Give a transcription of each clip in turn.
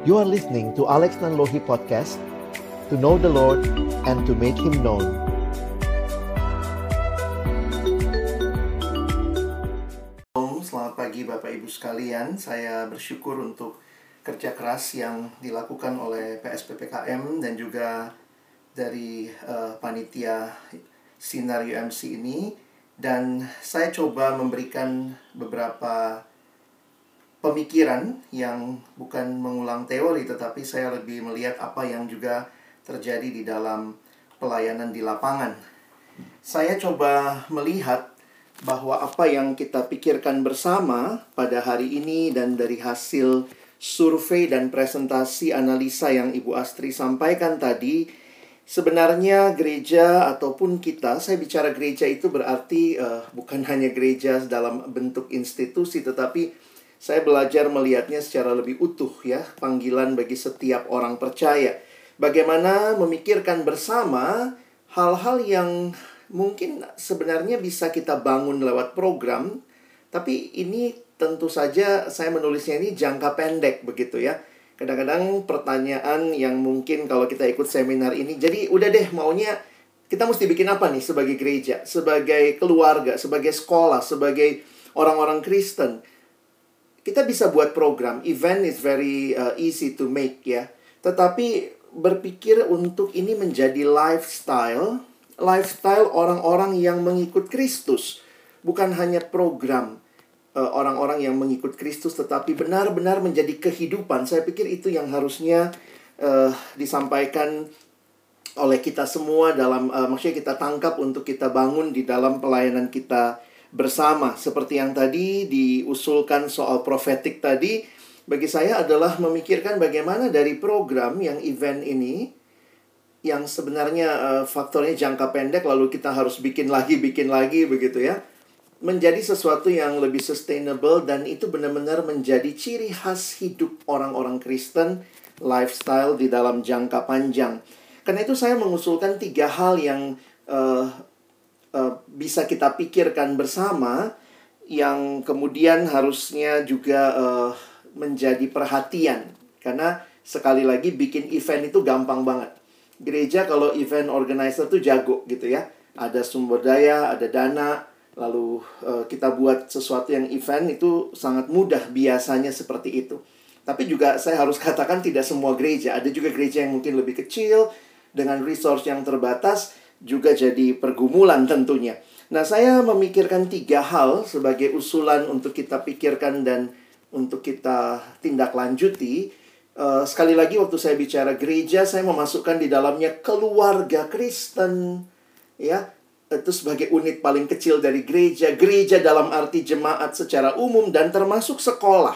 You are listening to Alex Nanlohi Podcast To know the Lord and to make Him known. Selamat pagi Bapak Ibu sekalian. Saya bersyukur untuk kerja keras yang dilakukan oleh PSPPKM Dan juga dari uh, panitia Sinar UMC ini. Dan saya coba memberikan beberapa pemikiran yang bukan mengulang teori tetapi saya lebih melihat apa yang juga terjadi di dalam pelayanan di lapangan. Saya coba melihat bahwa apa yang kita pikirkan bersama pada hari ini dan dari hasil survei dan presentasi analisa yang Ibu Astri sampaikan tadi sebenarnya gereja ataupun kita saya bicara gereja itu berarti uh, bukan hanya gereja dalam bentuk institusi tetapi saya belajar melihatnya secara lebih utuh ya, panggilan bagi setiap orang percaya. Bagaimana memikirkan bersama hal-hal yang mungkin sebenarnya bisa kita bangun lewat program, tapi ini tentu saja saya menulisnya ini jangka pendek begitu ya. Kadang-kadang pertanyaan yang mungkin kalau kita ikut seminar ini, jadi udah deh maunya kita mesti bikin apa nih sebagai gereja, sebagai keluarga, sebagai sekolah, sebagai orang-orang Kristen kita bisa buat program. Event is very uh, easy to make ya. Tetapi berpikir untuk ini menjadi lifestyle lifestyle orang-orang yang mengikut Kristus. Bukan hanya program uh, orang-orang yang mengikut Kristus tetapi benar-benar menjadi kehidupan. Saya pikir itu yang harusnya uh, disampaikan oleh kita semua dalam uh, maksudnya kita tangkap untuk kita bangun di dalam pelayanan kita bersama seperti yang tadi diusulkan soal profetik tadi bagi saya adalah memikirkan bagaimana dari program yang event ini yang sebenarnya uh, faktornya jangka pendek lalu kita harus bikin lagi bikin lagi begitu ya menjadi sesuatu yang lebih sustainable dan itu benar-benar menjadi ciri khas hidup orang-orang Kristen lifestyle di dalam jangka panjang. Karena itu saya mengusulkan tiga hal yang uh, Eh, bisa kita pikirkan bersama yang kemudian harusnya juga uh, menjadi perhatian. Karena sekali lagi bikin event itu gampang banget. Gereja kalau event organizer tuh jago gitu ya. Ada sumber daya ada dana lalu uh, kita buat sesuatu yang event itu sangat mudah biasanya seperti itu. Tapi juga saya harus katakan tidak semua gereja. Ada juga gereja yang mungkin lebih kecil dengan resource yang terbatas juga jadi pergumulan tentunya. Nah, saya memikirkan tiga hal sebagai usulan untuk kita pikirkan dan untuk kita tindak lanjuti. Uh, sekali lagi waktu saya bicara gereja, saya memasukkan di dalamnya keluarga Kristen, ya itu sebagai unit paling kecil dari gereja, gereja dalam arti jemaat secara umum dan termasuk sekolah,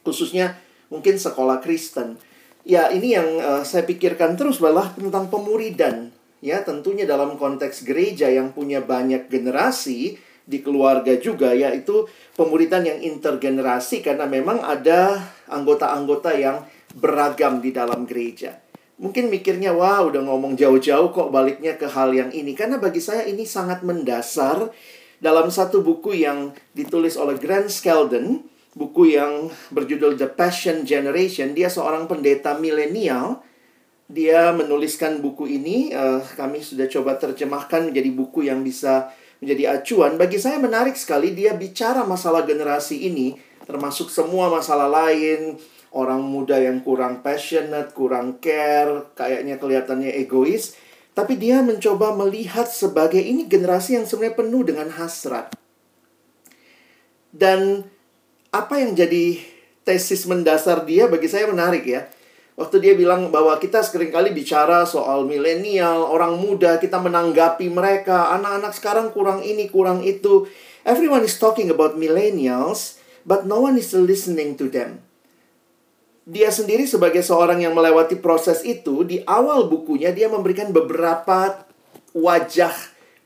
khususnya mungkin sekolah Kristen. Ya, ini yang uh, saya pikirkan terus adalah tentang pemuridan ya tentunya dalam konteks gereja yang punya banyak generasi di keluarga juga yaitu pemuridan yang intergenerasi karena memang ada anggota-anggota yang beragam di dalam gereja. Mungkin mikirnya, wah udah ngomong jauh-jauh kok baliknya ke hal yang ini. Karena bagi saya ini sangat mendasar dalam satu buku yang ditulis oleh Grant Skeldon. Buku yang berjudul The Passion Generation. Dia seorang pendeta milenial dia menuliskan buku ini. Uh, kami sudah coba terjemahkan menjadi buku yang bisa menjadi acuan. Bagi saya menarik sekali dia bicara masalah generasi ini, termasuk semua masalah lain. Orang muda yang kurang passionate, kurang care, kayaknya kelihatannya egois. Tapi dia mencoba melihat sebagai ini generasi yang sebenarnya penuh dengan hasrat. Dan apa yang jadi tesis mendasar dia bagi saya menarik ya Waktu dia bilang bahwa kita sering kali bicara soal milenial, orang muda, kita menanggapi mereka, anak-anak sekarang kurang ini, kurang itu. Everyone is talking about millennials, but no one is listening to them. Dia sendiri sebagai seorang yang melewati proses itu, di awal bukunya dia memberikan beberapa wajah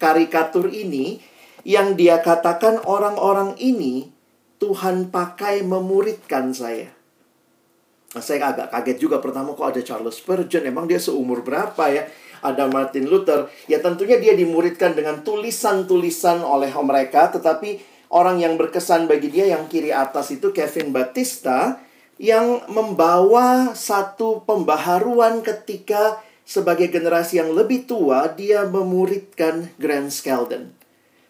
karikatur ini yang dia katakan orang-orang ini Tuhan pakai memuridkan saya. Nah, saya agak kaget juga pertama kok ada Charles Spurgeon, emang dia seumur berapa ya? Ada Martin Luther, ya tentunya dia dimuridkan dengan tulisan-tulisan oleh mereka, tetapi orang yang berkesan bagi dia yang kiri atas itu Kevin Batista, yang membawa satu pembaharuan ketika sebagai generasi yang lebih tua dia memuridkan Grand Skeldon.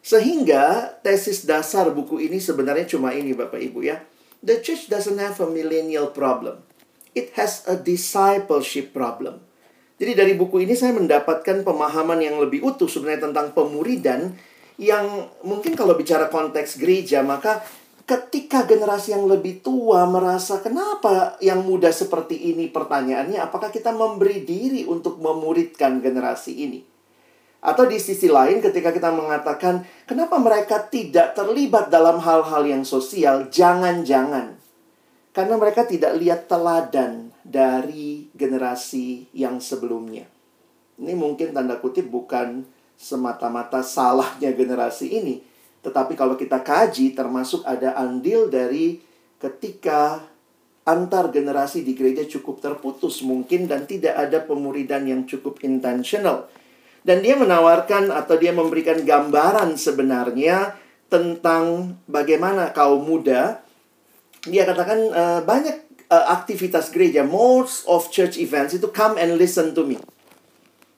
Sehingga tesis dasar buku ini sebenarnya cuma ini Bapak Ibu ya. The church doesn't have a millennial problem. It has a discipleship problem. Jadi dari buku ini saya mendapatkan pemahaman yang lebih utuh sebenarnya tentang pemuridan yang mungkin kalau bicara konteks gereja maka ketika generasi yang lebih tua merasa kenapa yang muda seperti ini pertanyaannya? Apakah kita memberi diri untuk memuridkan generasi ini? Atau di sisi lain ketika kita mengatakan kenapa mereka tidak terlibat dalam hal-hal yang sosial? Jangan-jangan karena mereka tidak lihat teladan dari generasi yang sebelumnya ini mungkin tanda kutip bukan semata-mata salahnya generasi ini. Tetapi kalau kita kaji termasuk ada andil dari ketika antar generasi di gereja cukup terputus mungkin dan tidak ada pemuridan yang cukup intentional. Dan dia menawarkan atau dia memberikan gambaran sebenarnya tentang bagaimana kaum muda dia katakan uh, banyak uh, aktivitas gereja most of church events itu come and listen to me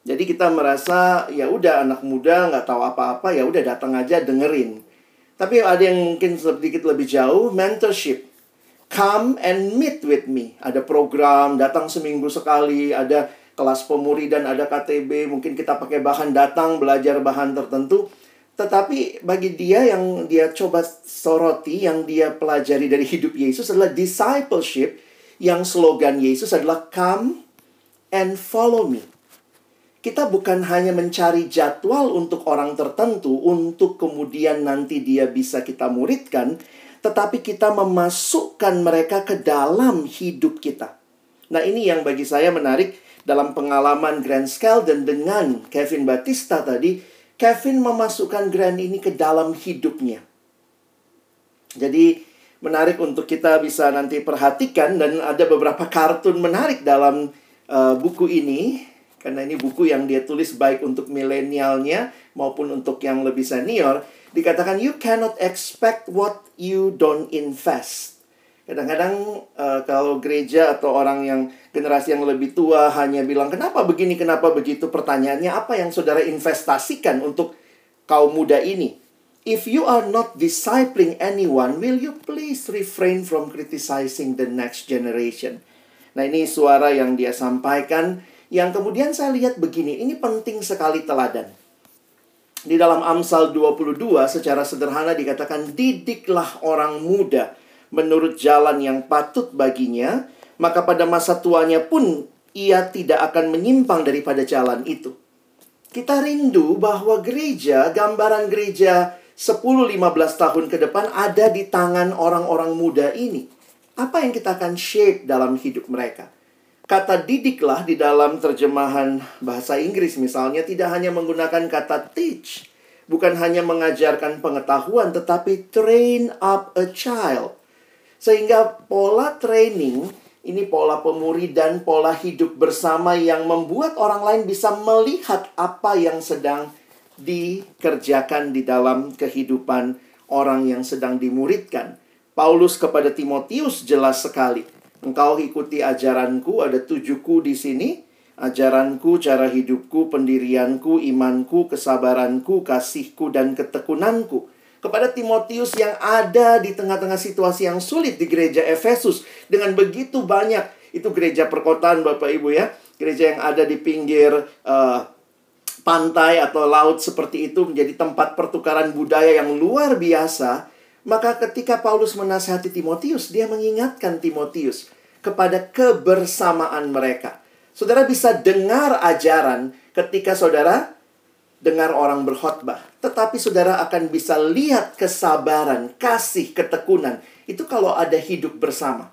jadi kita merasa ya udah anak muda nggak tahu apa-apa ya udah datang aja dengerin. Tapi ada yang mungkin sedikit lebih jauh mentorship. Come and meet with me. Ada program datang seminggu sekali, ada kelas pemuridan, ada KTB, mungkin kita pakai bahan datang belajar bahan tertentu. Tetapi bagi dia yang dia coba soroti, yang dia pelajari dari hidup Yesus adalah discipleship yang slogan Yesus adalah come and follow me kita bukan hanya mencari jadwal untuk orang tertentu untuk kemudian nanti dia bisa kita muridkan, tetapi kita memasukkan mereka ke dalam hidup kita. Nah, ini yang bagi saya menarik dalam pengalaman Grand dan dengan Kevin Batista tadi. Kevin memasukkan Grand ini ke dalam hidupnya. Jadi, menarik untuk kita bisa nanti perhatikan dan ada beberapa kartun menarik dalam uh, buku ini karena ini buku yang dia tulis baik untuk milenialnya maupun untuk yang lebih senior, dikatakan you cannot expect what you don't invest. Kadang-kadang uh, kalau gereja atau orang yang generasi yang lebih tua hanya bilang kenapa begini, kenapa begitu, pertanyaannya apa yang saudara investasikan untuk kaum muda ini? If you are not discipling anyone, will you please refrain from criticizing the next generation? Nah, ini suara yang dia sampaikan yang kemudian saya lihat begini, ini penting sekali teladan. Di dalam Amsal 22 secara sederhana dikatakan didiklah orang muda menurut jalan yang patut baginya, maka pada masa tuanya pun ia tidak akan menyimpang daripada jalan itu. Kita rindu bahwa gereja, gambaran gereja 10-15 tahun ke depan ada di tangan orang-orang muda ini. Apa yang kita akan shape dalam hidup mereka? Kata didiklah di dalam terjemahan bahasa Inggris misalnya tidak hanya menggunakan kata teach, bukan hanya mengajarkan pengetahuan tetapi train up a child. Sehingga pola training ini pola pemuridan, pola hidup bersama yang membuat orang lain bisa melihat apa yang sedang dikerjakan di dalam kehidupan orang yang sedang dimuridkan. Paulus kepada Timotius jelas sekali Engkau ikuti ajaranku, ada tujuhku di sini. Ajaranku, cara hidupku, pendirianku, imanku, kesabaranku, kasihku, dan ketekunanku. Kepada Timotius yang ada di tengah-tengah situasi yang sulit di gereja Efesus. Dengan begitu banyak, itu gereja perkotaan Bapak Ibu ya. Gereja yang ada di pinggir uh, pantai atau laut seperti itu menjadi tempat pertukaran budaya yang luar biasa. Maka ketika Paulus menasihati Timotius, dia mengingatkan Timotius kepada kebersamaan mereka. Saudara bisa dengar ajaran ketika saudara dengar orang berkhotbah, tetapi saudara akan bisa lihat kesabaran, kasih, ketekunan. Itu kalau ada hidup bersama.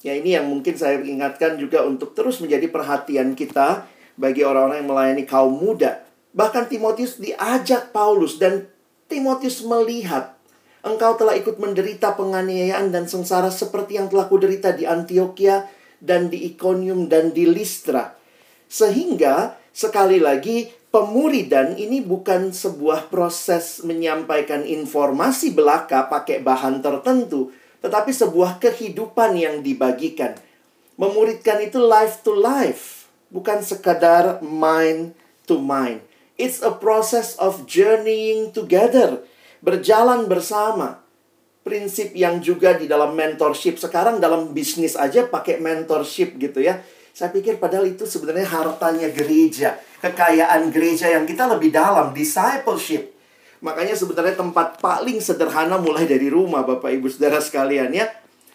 Ya ini yang mungkin saya ingatkan juga untuk terus menjadi perhatian kita bagi orang-orang yang melayani kaum muda. Bahkan Timotius diajak Paulus dan Timotius melihat engkau telah ikut menderita penganiayaan dan sengsara seperti yang telah kuderita di Antioquia dan di Iconium dan di Listra. Sehingga sekali lagi pemuridan ini bukan sebuah proses menyampaikan informasi belaka pakai bahan tertentu, tetapi sebuah kehidupan yang dibagikan. Memuridkan itu life to life, bukan sekadar mind to mind. It's a process of journeying together, berjalan bersama. Prinsip yang juga di dalam mentorship sekarang dalam bisnis aja pakai mentorship gitu ya. Saya pikir padahal itu sebenarnya hartanya gereja, kekayaan gereja yang kita lebih dalam, discipleship. Makanya sebenarnya tempat paling sederhana mulai dari rumah Bapak Ibu Saudara sekalian ya.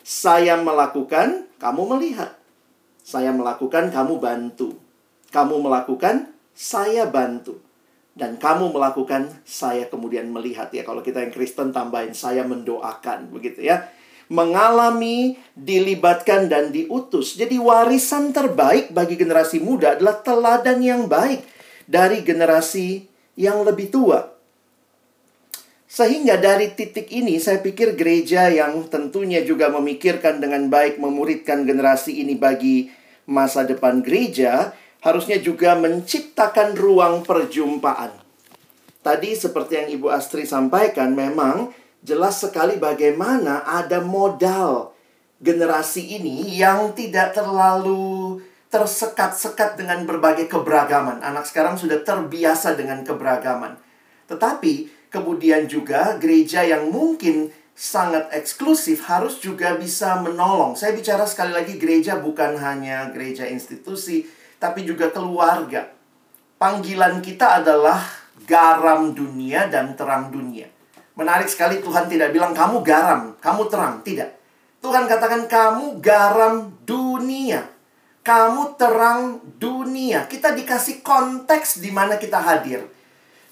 Saya melakukan, kamu melihat. Saya melakukan, kamu bantu. Kamu melakukan, saya bantu. Dan kamu melakukan, saya kemudian melihat ya. Kalau kita yang Kristen tambahin, saya mendoakan. Begitu ya. Mengalami, dilibatkan, dan diutus. Jadi warisan terbaik bagi generasi muda adalah teladan yang baik dari generasi yang lebih tua. Sehingga dari titik ini saya pikir gereja yang tentunya juga memikirkan dengan baik memuridkan generasi ini bagi masa depan gereja harusnya juga menciptakan ruang perjumpaan. Tadi seperti yang Ibu Astri sampaikan, memang jelas sekali bagaimana ada modal generasi ini yang tidak terlalu tersekat-sekat dengan berbagai keberagaman. Anak sekarang sudah terbiasa dengan keberagaman. Tetapi kemudian juga gereja yang mungkin sangat eksklusif harus juga bisa menolong. Saya bicara sekali lagi gereja bukan hanya gereja institusi, tapi juga keluarga. Panggilan kita adalah garam dunia dan terang dunia. Menarik sekali Tuhan tidak bilang kamu garam, kamu terang, tidak. Tuhan katakan kamu garam dunia. Kamu terang dunia. Kita dikasih konteks di mana kita hadir.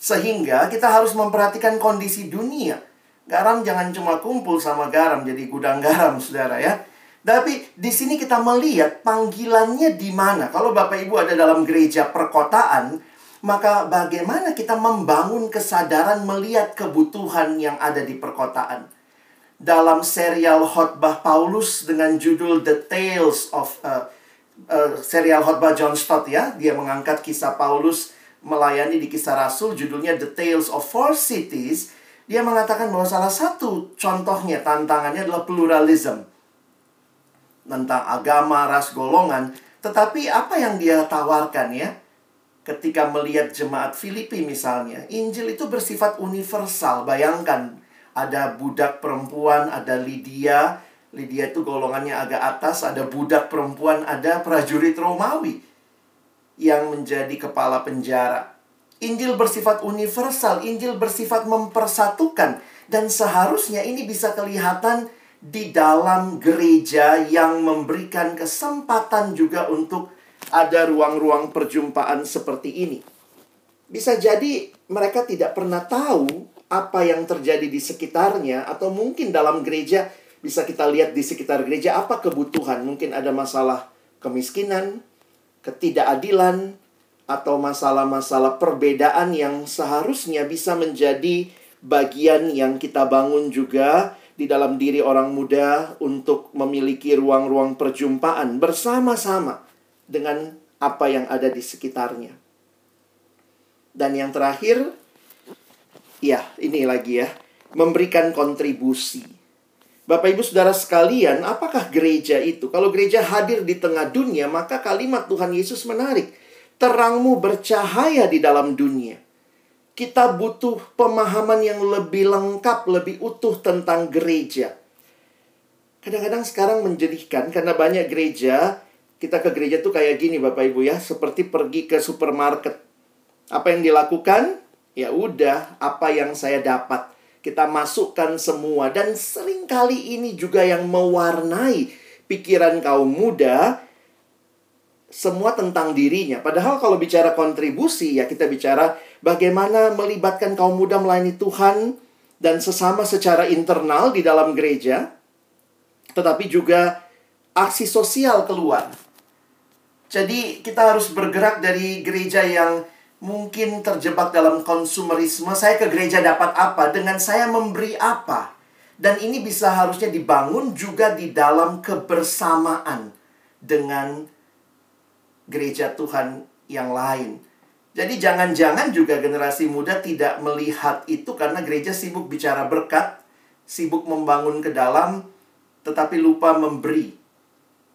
Sehingga kita harus memperhatikan kondisi dunia. Garam jangan cuma kumpul sama garam jadi gudang garam, Saudara ya. Tapi di sini kita melihat panggilannya di mana. Kalau Bapak Ibu ada dalam gereja perkotaan, maka bagaimana kita membangun kesadaran melihat kebutuhan yang ada di perkotaan. Dalam serial khotbah Paulus dengan judul The Tales of uh, uh, serial khotbah John Stott ya, dia mengangkat kisah Paulus melayani di kisah Rasul judulnya The Tales of Four Cities. Dia mengatakan bahwa salah satu contohnya tantangannya adalah pluralism tentang agama, ras, golongan. Tetapi apa yang dia tawarkan ya? Ketika melihat jemaat Filipi misalnya, Injil itu bersifat universal. Bayangkan, ada budak perempuan, ada Lydia. Lydia itu golongannya agak atas, ada budak perempuan, ada prajurit Romawi yang menjadi kepala penjara. Injil bersifat universal, Injil bersifat mempersatukan. Dan seharusnya ini bisa kelihatan di dalam gereja yang memberikan kesempatan juga untuk ada ruang-ruang perjumpaan seperti ini. Bisa jadi mereka tidak pernah tahu apa yang terjadi di sekitarnya atau mungkin dalam gereja bisa kita lihat di sekitar gereja apa kebutuhan. Mungkin ada masalah kemiskinan, ketidakadilan, atau masalah-masalah perbedaan yang seharusnya bisa menjadi bagian yang kita bangun juga di dalam diri orang muda untuk memiliki ruang-ruang perjumpaan bersama-sama dengan apa yang ada di sekitarnya. Dan yang terakhir, ya, ini lagi ya, memberikan kontribusi. Bapak Ibu Saudara sekalian, apakah gereja itu? Kalau gereja hadir di tengah dunia, maka kalimat Tuhan Yesus menarik. Terangmu bercahaya di dalam dunia kita butuh pemahaman yang lebih lengkap, lebih utuh tentang gereja. Kadang-kadang sekarang menjadikan karena banyak gereja, kita ke gereja tuh kayak gini Bapak Ibu ya, seperti pergi ke supermarket. Apa yang dilakukan? Ya udah, apa yang saya dapat. Kita masukkan semua dan sering kali ini juga yang mewarnai pikiran kaum muda semua tentang dirinya. Padahal kalau bicara kontribusi ya kita bicara bagaimana melibatkan kaum muda melayani Tuhan dan sesama secara internal di dalam gereja, tetapi juga aksi sosial keluar. Jadi kita harus bergerak dari gereja yang mungkin terjebak dalam konsumerisme. Saya ke gereja dapat apa? Dengan saya memberi apa? Dan ini bisa harusnya dibangun juga di dalam kebersamaan dengan gereja Tuhan yang lain. Jadi jangan-jangan juga generasi muda tidak melihat itu karena gereja sibuk bicara berkat, sibuk membangun ke dalam, tetapi lupa memberi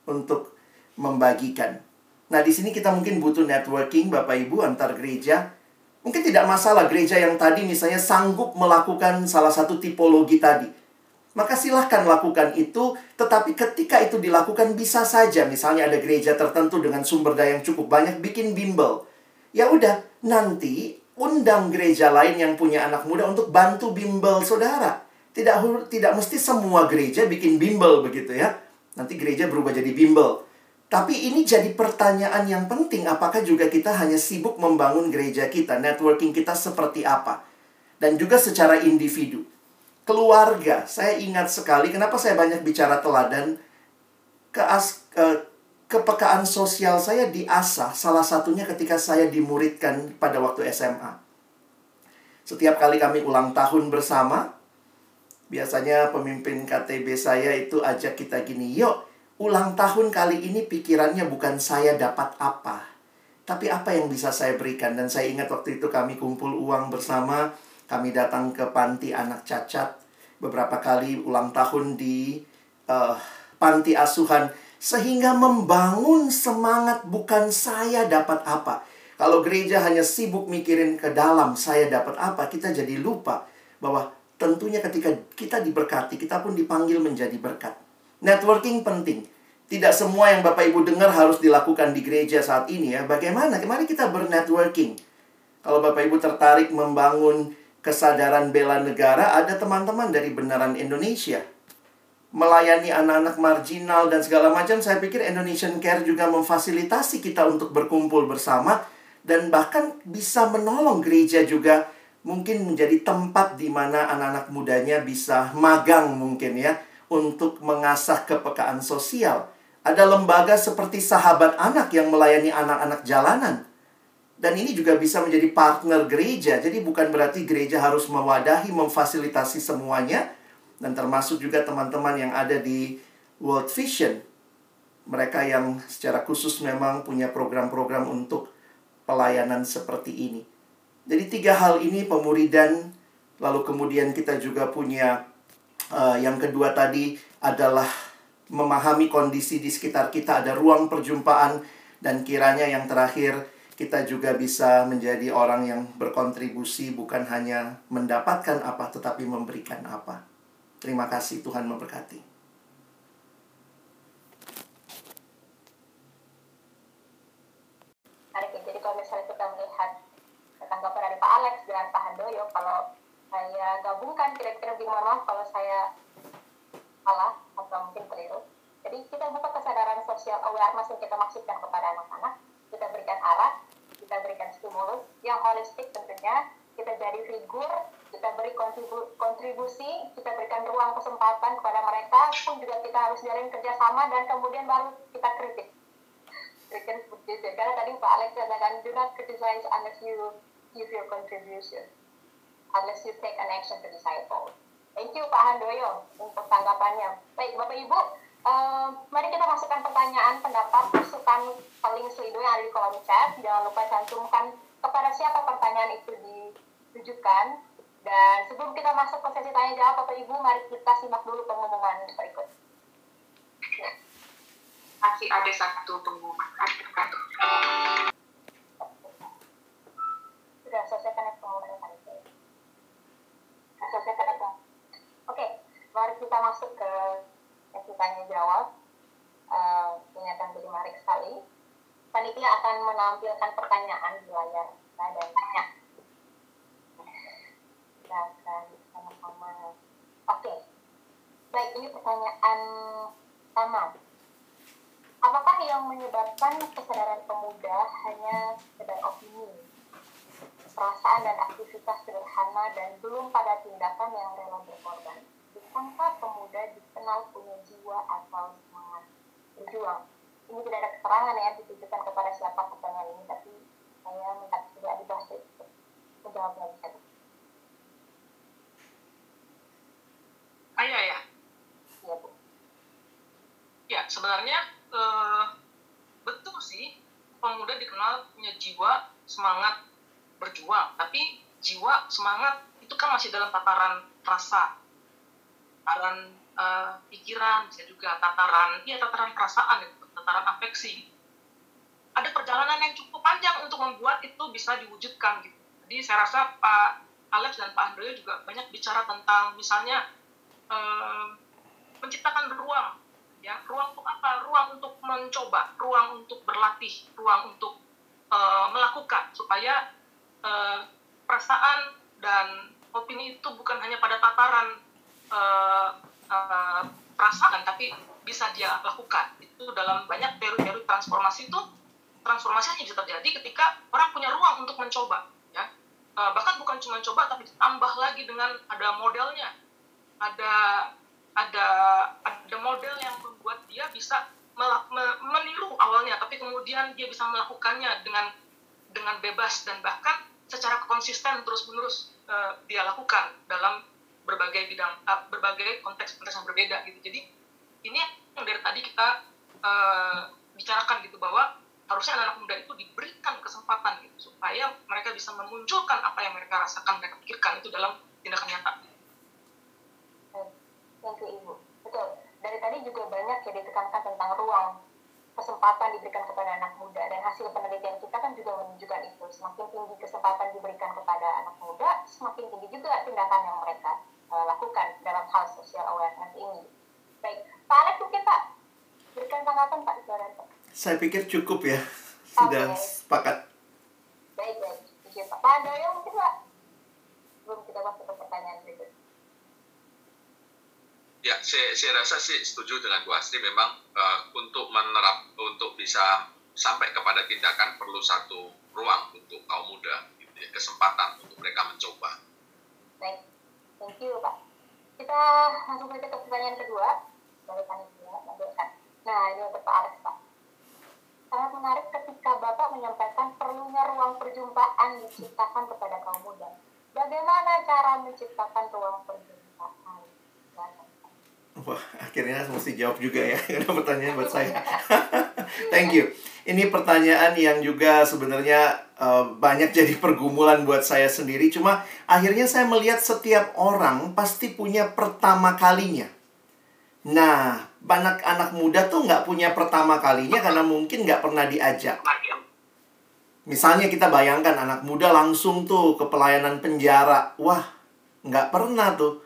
untuk membagikan. Nah, di sini kita mungkin butuh networking Bapak Ibu antar gereja. Mungkin tidak masalah gereja yang tadi misalnya sanggup melakukan salah satu tipologi tadi. Maka silahkan lakukan itu, tetapi ketika itu dilakukan bisa saja misalnya ada gereja tertentu dengan sumber daya yang cukup banyak bikin bimbel. Ya udah, nanti undang gereja lain yang punya anak muda untuk bantu bimbel saudara. Tidak tidak mesti semua gereja bikin bimbel begitu ya. Nanti gereja berubah jadi bimbel. Tapi ini jadi pertanyaan yang penting, apakah juga kita hanya sibuk membangun gereja kita, networking kita seperti apa? Dan juga secara individu. Keluarga, saya ingat sekali kenapa saya banyak bicara teladan keas ke, kepekaan sosial saya diasah salah satunya ketika saya dimuridkan pada waktu SMA. Setiap kali kami ulang tahun bersama, biasanya pemimpin KTB saya itu ajak kita gini, "Yuk, ulang tahun kali ini pikirannya bukan saya dapat apa, tapi apa yang bisa saya berikan. Dan saya ingat waktu itu kami kumpul uang bersama, kami datang ke panti anak cacat, beberapa kali ulang tahun di uh, panti asuhan, sehingga membangun semangat bukan saya dapat apa. Kalau gereja hanya sibuk mikirin ke dalam saya dapat apa, kita jadi lupa bahwa tentunya ketika kita diberkati, kita pun dipanggil menjadi berkat. Networking penting. Tidak semua yang Bapak Ibu dengar harus dilakukan di gereja saat ini ya. Bagaimana? Mari kita bernetworking. Kalau Bapak Ibu tertarik membangun kesadaran bela negara, ada teman-teman dari Benaran Indonesia. Melayani anak-anak marginal dan segala macam, saya pikir Indonesian Care juga memfasilitasi kita untuk berkumpul bersama dan bahkan bisa menolong gereja juga mungkin menjadi tempat di mana anak-anak mudanya bisa magang mungkin ya untuk mengasah kepekaan sosial. Ada lembaga seperti sahabat anak yang melayani anak-anak jalanan. Dan ini juga bisa menjadi partner gereja. Jadi bukan berarti gereja harus mewadahi, memfasilitasi semuanya. Dan termasuk juga teman-teman yang ada di World Vision. Mereka yang secara khusus memang punya program-program untuk pelayanan seperti ini. Jadi tiga hal ini pemuridan, lalu kemudian kita juga punya Uh, yang kedua tadi adalah memahami kondisi di sekitar kita, ada ruang perjumpaan, dan kiranya yang terakhir kita juga bisa menjadi orang yang berkontribusi, bukan hanya mendapatkan apa, tetapi memberikan apa. Terima kasih, Tuhan memberkati. jadi kalau misalnya kita melihat tanggapan dari Pak Alex dan Pak Handoyo, kalau gabungkan kira-kira gimana kalau saya salah atau mungkin keliru. Jadi kita buka kesadaran sosial awareness yang kita maksudkan kepada anak-anak, kita berikan arah, kita berikan stimulus yang holistik tentunya, kita jadi figur, kita beri kontribu kontribusi, kita berikan ruang kesempatan kepada mereka, pun juga kita harus jalin kerjasama dan kemudian baru kita kritik. Kritik. Karena tadi Pak Alex katakan, do not criticize unless you give your contribution unless you take an action to disciple. Thank you Pak Handoyo untuk tanggapannya. Baik Bapak Ibu, uh, mari kita masukkan pertanyaan, pendapat, masukan paling selido yang ada di kolom chat. Jangan lupa cantumkan kepada siapa pertanyaan itu ditujukan. Dan sebelum kita masuk ke sesi tanya jawab Bapak Ibu, mari kita simak dulu pengumuman berikut. Masih ada satu pengumuman. Sudah pengumuman tadi selesai apa? Oke, mari kita masuk ke sesi tanya jawab. Uh, ini akan jadi menarik sekali. Panitia akan menampilkan pertanyaan di layar kita dan tanya. Kita akan sama-sama. Oke, baik ini pertanyaan pertama. Apakah yang menyebabkan kesadaran pemuda hanya sekedar opini perasaan dan aktivitas sederhana dan belum pada tindakan yang rela berkorban. Bukankah pemuda dikenal punya jiwa atau semangat berjuang? Ini tidak ada keterangan ya ditujukan kepada siapa pertanyaan ini, tapi saya minta tidak dibahas untuk menjawabnya bisa. Ayo ya. Iya bu. Ya sebenarnya eh, betul sih pemuda dikenal punya jiwa semangat berjuang tapi jiwa semangat itu kan masih dalam tataran rasa tataran uh, pikiran, bisa juga tataran, ya tataran perasaan, gitu, tataran afeksi. Ada perjalanan yang cukup panjang untuk membuat itu bisa diwujudkan gitu. Jadi saya rasa Pak Alex dan Pak Andrea juga banyak bicara tentang misalnya uh, menciptakan ruang, ya ruang untuk apa? Ruang untuk mencoba, ruang untuk berlatih, ruang untuk uh, melakukan supaya uh, perasaan dan opini itu bukan hanya pada tataran uh, uh, perasaan tapi bisa dia lakukan. Itu dalam banyak teori-teori transformasi itu transformasi hanya bisa terjadi ketika orang punya ruang untuk mencoba ya. Uh, bahkan bukan cuma coba tapi ditambah lagi dengan ada modelnya. Ada ada ada model yang membuat dia bisa meniru awalnya tapi kemudian dia bisa melakukannya dengan dengan bebas dan bahkan secara konsisten terus menerus uh, dia lakukan dalam berbagai bidang uh, berbagai konteks-konteks yang berbeda gitu jadi ini yang dari tadi kita uh, bicarakan gitu bahwa harusnya anak-anak muda itu diberikan kesempatan gitu supaya mereka bisa memunculkan apa yang mereka rasakan mereka pikirkan itu dalam tindakan nyata. Thank you Ibu. Betul. Dari tadi juga banyak ya ditekankan tentang ruang kesempatan diberikan kepada anak muda dan hasil penelitian kita kan juga menunjukkan itu. Semakin tinggi kesempatan diberikan kepada anak muda semakin tinggi juga tindakan yang mereka uh, lakukan dalam hal social awareness ini. Baik Pak Alex mungkin Pak berikan tanggapan Pak Pak. Saya pikir cukup ya. Sudah okay. sepakat. Baik baik. Pak. Pak Andoyo mungkin Pak? Belum kita masuk ke pertanyaan berikutnya Ya, saya, saya rasa sih setuju dengan Bu Astri. Memang uh, untuk menerap, untuk bisa sampai kepada tindakan perlu satu ruang untuk kaum muda, gitu ya, kesempatan untuk mereka mencoba. Baik, thank you Pak. Kita langsung saja ke pertanyaan kedua dari panitia. Nah, ini untuk Pak Alex Pak. Sangat menarik ketika Bapak menyampaikan perlunya ruang perjumpaan diciptakan kepada kaum muda. Bagaimana cara menciptakan ruang perjumpaan? Wah, akhirnya mesti jawab juga ya karena pertanyaan buat saya. Thank you. Ini pertanyaan yang juga sebenarnya uh, banyak jadi pergumulan buat saya sendiri. Cuma akhirnya saya melihat setiap orang pasti punya pertama kalinya. Nah, banyak anak muda tuh nggak punya pertama kalinya karena mungkin nggak pernah diajak. Misalnya kita bayangkan anak muda langsung tuh ke pelayanan penjara. Wah, nggak pernah tuh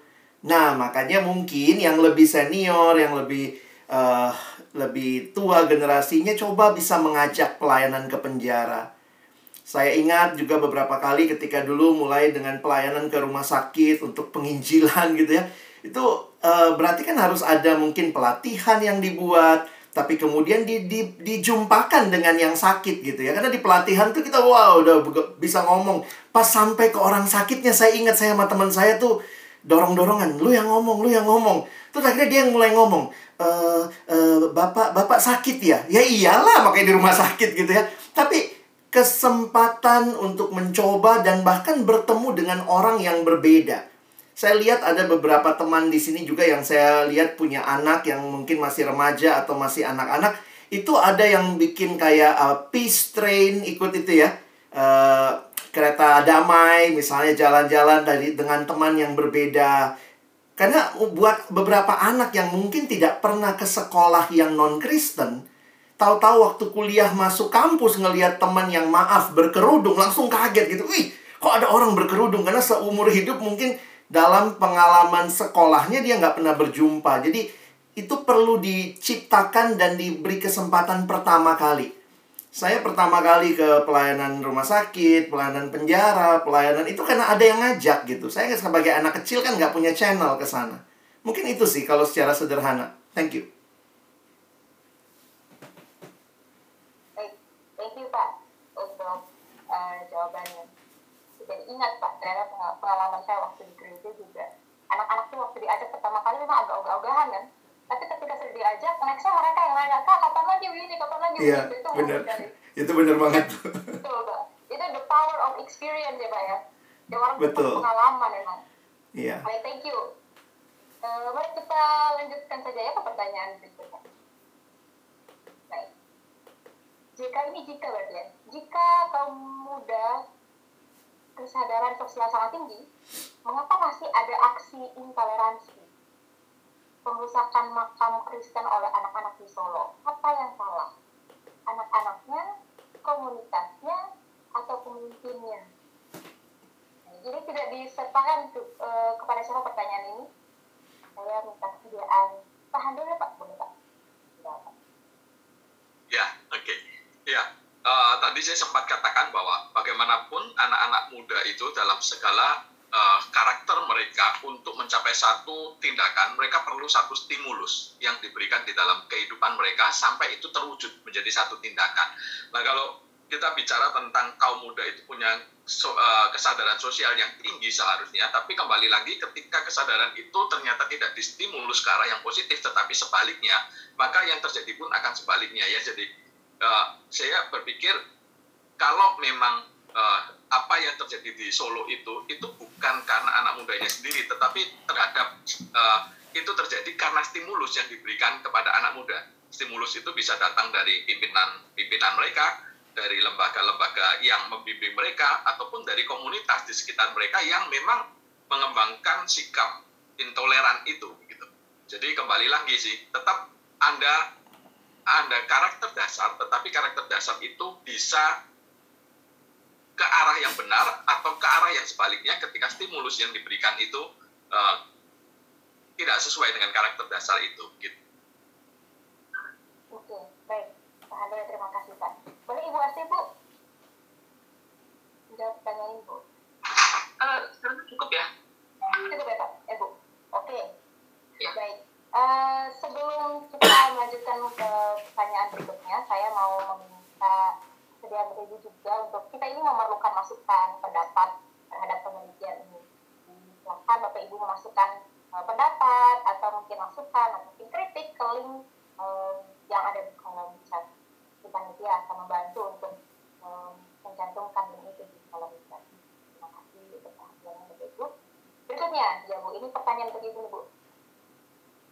Nah, makanya mungkin yang lebih senior, yang lebih uh, lebih tua generasinya coba bisa mengajak pelayanan ke penjara. Saya ingat juga beberapa kali ketika dulu mulai dengan pelayanan ke rumah sakit untuk penginjilan gitu ya. Itu uh, berarti kan harus ada mungkin pelatihan yang dibuat, tapi kemudian di, di, dijumpakan dengan yang sakit gitu ya. Karena di pelatihan tuh kita wow udah bisa ngomong. Pas sampai ke orang sakitnya saya ingat saya sama teman saya tuh dorong-dorongan, lu yang ngomong, lu yang ngomong. Terus akhirnya dia yang mulai ngomong, e, e, bapak bapak sakit ya? Ya iyalah, makanya di rumah sakit gitu ya. Tapi kesempatan untuk mencoba dan bahkan bertemu dengan orang yang berbeda. Saya lihat ada beberapa teman di sini juga yang saya lihat punya anak yang mungkin masih remaja atau masih anak-anak. Itu ada yang bikin kayak uh, peace train ikut itu ya. Uh, kereta damai, misalnya jalan-jalan dari dengan teman yang berbeda. Karena buat beberapa anak yang mungkin tidak pernah ke sekolah yang non-Kristen, tahu-tahu waktu kuliah masuk kampus ngelihat teman yang maaf berkerudung langsung kaget gitu. Wih, kok ada orang berkerudung? Karena seumur hidup mungkin dalam pengalaman sekolahnya dia nggak pernah berjumpa. Jadi itu perlu diciptakan dan diberi kesempatan pertama kali. Saya pertama kali ke pelayanan rumah sakit, pelayanan penjara, pelayanan itu karena ada yang ngajak gitu. Saya sebagai anak kecil kan nggak punya channel ke sana. Mungkin itu sih kalau secara sederhana. Thank you. Thank you Pak untuk uh, jawabannya. Ingat Pak, pengalaman saya waktu di gereja juga. Anak-anak tuh waktu diajak pertama kali memang agak ogah-ogahan kan tapi ketika sudah diajak nextnya mereka yang nanya kak kapan lagi ini kapan lagi iya, itu benar. itu benar banget. Betul kak. Itu the power of experience ya pak ya. Yang orang betul. pengalaman emang. Iya. Yeah. thank you. Uh, mari kita lanjutkan saja ya ke pertanyaan berikutnya. Baik. Jika ini jika berarti ya. Jika kaum muda kesadaran sosial sangat tinggi mengapa masih ada aksi intoleransi perusakan makam Kristen oleh anak-anak di Solo. Apa yang salah? Anak-anaknya, komunitasnya, atau pemimpinnya? Jadi tidak disertakan uh, kepada siapa pertanyaan ini. Saya minta kesediaan. Tahan dulu Pak, boleh Pak? Ya, oke. Okay. Ya, uh, tadi saya sempat katakan bahwa bagaimanapun anak-anak muda itu dalam segala uh, karakter mereka untuk mencapai satu tindakan, mereka perlu satu stimulus yang diberikan di dalam kehidupan mereka sampai itu terwujud menjadi satu tindakan. Nah, kalau kita bicara tentang kaum muda itu punya so, uh, kesadaran sosial yang tinggi seharusnya, tapi kembali lagi ketika kesadaran itu ternyata tidak distimulus ke arah yang positif, tetapi sebaliknya, maka yang terjadi pun akan sebaliknya ya. Jadi uh, saya berpikir kalau memang uh, apa yang terjadi di Solo itu itu bukan karena anak mudanya sendiri, tetapi terhadap uh, itu terjadi karena stimulus yang diberikan kepada anak muda. Stimulus itu bisa datang dari pimpinan pimpinan mereka, dari lembaga-lembaga yang membimbing mereka ataupun dari komunitas di sekitar mereka yang memang mengembangkan sikap intoleran itu gitu. Jadi kembali lagi sih, tetap Anda Anda karakter dasar, tetapi karakter dasar itu bisa ke arah yang benar atau ke arah yang sebaliknya ketika stimulus yang diberikan itu uh, tidak sesuai dengan karakter dasar itu gitu. Oke, baik. Pak Andre, terima kasih Pak. Boleh Ibu Asti, Bu? Jawab pertanyaan Ibu. Uh, cukup ya? Cukup ya Pak? Eh Bu? Oke. Ya. Baik. Uh, sebelum kita melanjutkan ke pertanyaan berikutnya, saya mau meminta sediaan Ibu juga untuk kita ini memerlukan masukan pendapat terhadap penelitian ini. Silakan Bapak Ibu memasukkan uh, pendapat atau mungkin masukan atau mungkin kritik ke link uh, yang ada di kolom chat si panitia akan membantu untuk um, mencantumkan link itu di kolom chat. Terima kasih untuk perhatiannya Bapak Ibu. Berikutnya, ya Bu, ini pertanyaan untuk Ibu Bu.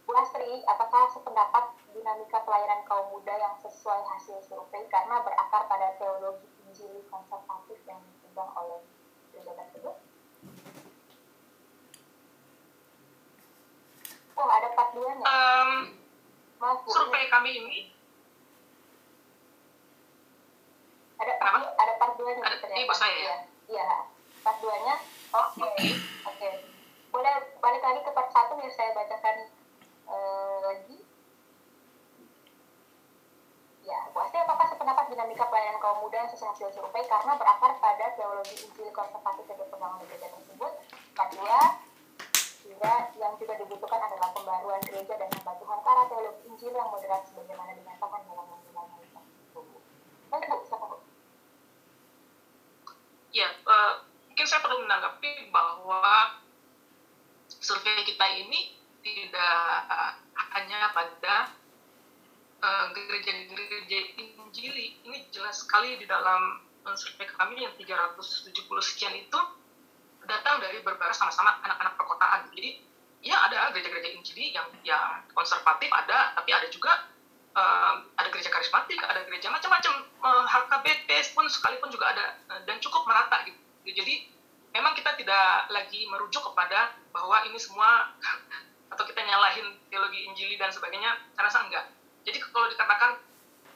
Bu Astri, apakah sependapat dinamika pelayanan kaum muda yang sesuai hasil survei karena berakar pada teologi injili konservatif yang dipegang oleh gereja tersebut? Oh, ada part 2 nya. Um, Maaf, Bu, survei kami ini ada part ada part dua nya ada, ini pas saya ya iya part dua nya oke okay. oke okay. boleh balik lagi ke part satu ya saya bacakan uh, lagi ya Bu Asti apakah sependapat dinamika pelayanan kaum muda yang sesuai hasil survei karena berakar pada teologi injil konservatif dipegang oleh gereja tersebut. Part dua sehingga yang juga dibutuhkan adalah pembaruan gereja dan hamba Tuhan ke arah teologi injil yang moderat sebagaimana dinyatakan dalam undang-undang ya uh, mungkin saya perlu menanggapi bahwa survei kita ini tidak hanya pada gereja-gereja uh, Injili ini jelas sekali di dalam survei kami yang 370 sekian itu datang dari berbagai sama-sama anak-anak perkotaan jadi ya ada gereja-gereja Injili yang yang konservatif ada tapi ada juga uh, ada gereja karismatik, ada gereja macam-macam, uh, eh, HKBP pun sekalipun juga ada dan cukup merata gitu. Jadi memang kita tidak lagi merujuk kepada bahwa ini semua atau kita nyalahin teologi Injili dan sebagainya, saya rasa enggak. Jadi kalau dikatakan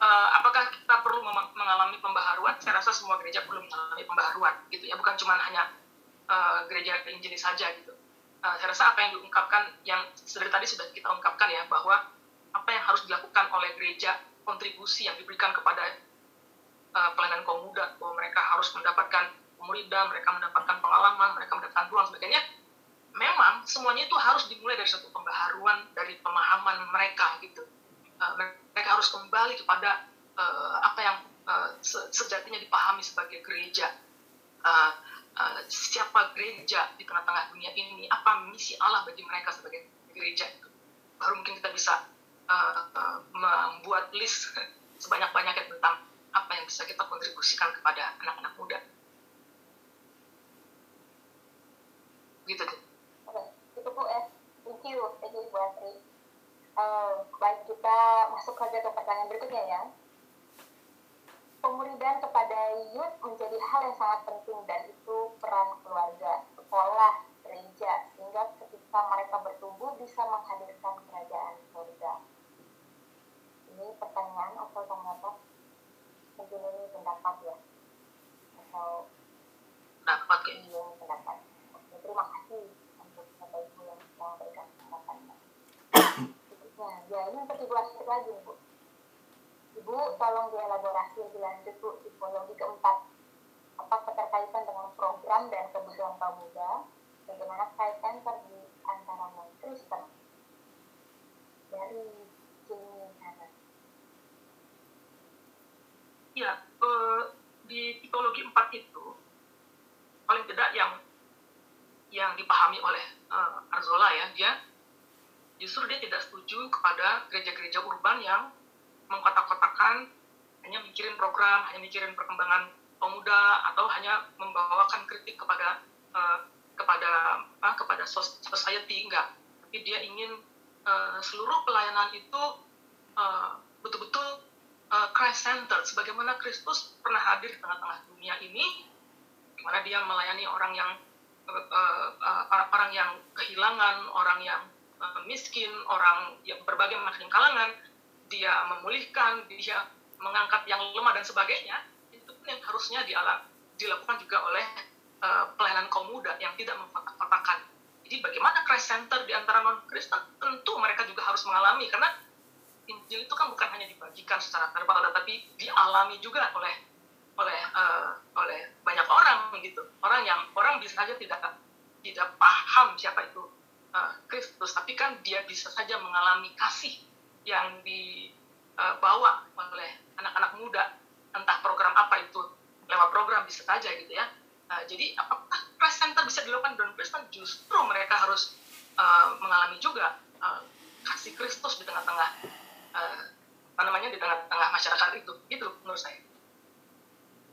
uh, apakah kita perlu mengalami pembaharuan, saya rasa semua gereja perlu mengalami pembaharuan gitu ya, bukan cuma hanya uh, gereja Injili saja gitu. Uh, saya rasa apa yang diungkapkan yang dari tadi sudah kita ungkapkan ya bahwa apa yang harus dilakukan oleh gereja, kontribusi yang diberikan kepada uh, pelayanan kaum muda, bahwa mereka harus mendapatkan pemuridan, mereka mendapatkan pengalaman, mereka mendapatkan ruang sebagainya. Memang semuanya itu harus dimulai dari satu pembaharuan dari pemahaman mereka gitu. Uh, mereka harus kembali kepada uh, apa yang uh, sejatinya dipahami sebagai gereja. Uh, uh, siapa gereja di tengah-tengah dunia ini? Apa misi Allah bagi mereka sebagai gereja? Baru mungkin kita bisa uh, membuat list sebanyak-banyaknya tentang apa yang bisa kita kontribusikan kepada anak-anak muda. Gitu deh. Oke, itu Bu. Thank you, thank you Bu. Uh, baik kita masuk saja ke pertanyaan berikutnya ya. Pemuridan kepada youth menjadi hal yang sangat penting dan itu peran keluarga, sekolah, gereja, sehingga ketika ketika mereka bertumbuh bisa menghadirkan kerajaan surga. Ini pertanyaan atau tanggapan? Mungkin ini pendapat ya, atau dapat kayak ini pendapat. Oke, terima kasih untuk Bapak Ibu yang sudah memberikan pendapatnya. Nah, ya ini untuk Ibu Astrid lagi, Bu. Ibu, tolong dielaborasi lebih lanjut, Bu, tipologi keempat. Apa keterkaitan dengan program dan kebutuhan kaum muda? Bagaimana Center di antara non-Kristen? Dari Jamie Hannah. Ya, eh, di tipologi empat itu paling tidak yang yang dipahami oleh eh, Arzola ya, dia justru dia tidak setuju kepada gereja-gereja urban yang mengkotak-kotakan hanya mikirin program, hanya mikirin perkembangan pemuda atau hanya membawakan kritik kepada eh, kepada apa, kepada society enggak. Tapi dia ingin eh, seluruh pelayanan itu eh, betul-betul uh, Christ centered sebagaimana Kristus pernah hadir di tengah-tengah dunia ini di mana dia melayani orang yang uh, uh, uh, orang yang kehilangan, orang yang uh, miskin, orang yang berbagai macam kalangan, dia memulihkan, dia mengangkat yang lemah dan sebagainya. Itu pun yang harusnya diala- dilakukan juga oleh uh, pelayanan kaum muda yang tidak mengkotak-kotakan. Jadi bagaimana Christ center di antara non Kristen? Tentu mereka juga harus mengalami karena Injil itu kan bukan hanya dibagikan secara verbal, tetapi dialami juga oleh oleh eh, oleh banyak orang gitu. Orang yang orang bisa saja tidak tidak paham siapa itu eh, Kristus, tapi kan dia bisa saja mengalami kasih yang dibawa oleh anak-anak muda, entah program apa itu lewat program bisa saja gitu ya. Eh, jadi apakah Christ Center bisa dilakukan dan Kristen? Justru mereka harus eh, mengalami juga eh, kasih Kristus di tengah-tengah eh, apa namanya di tengah-tengah masyarakat itu gitu menurut saya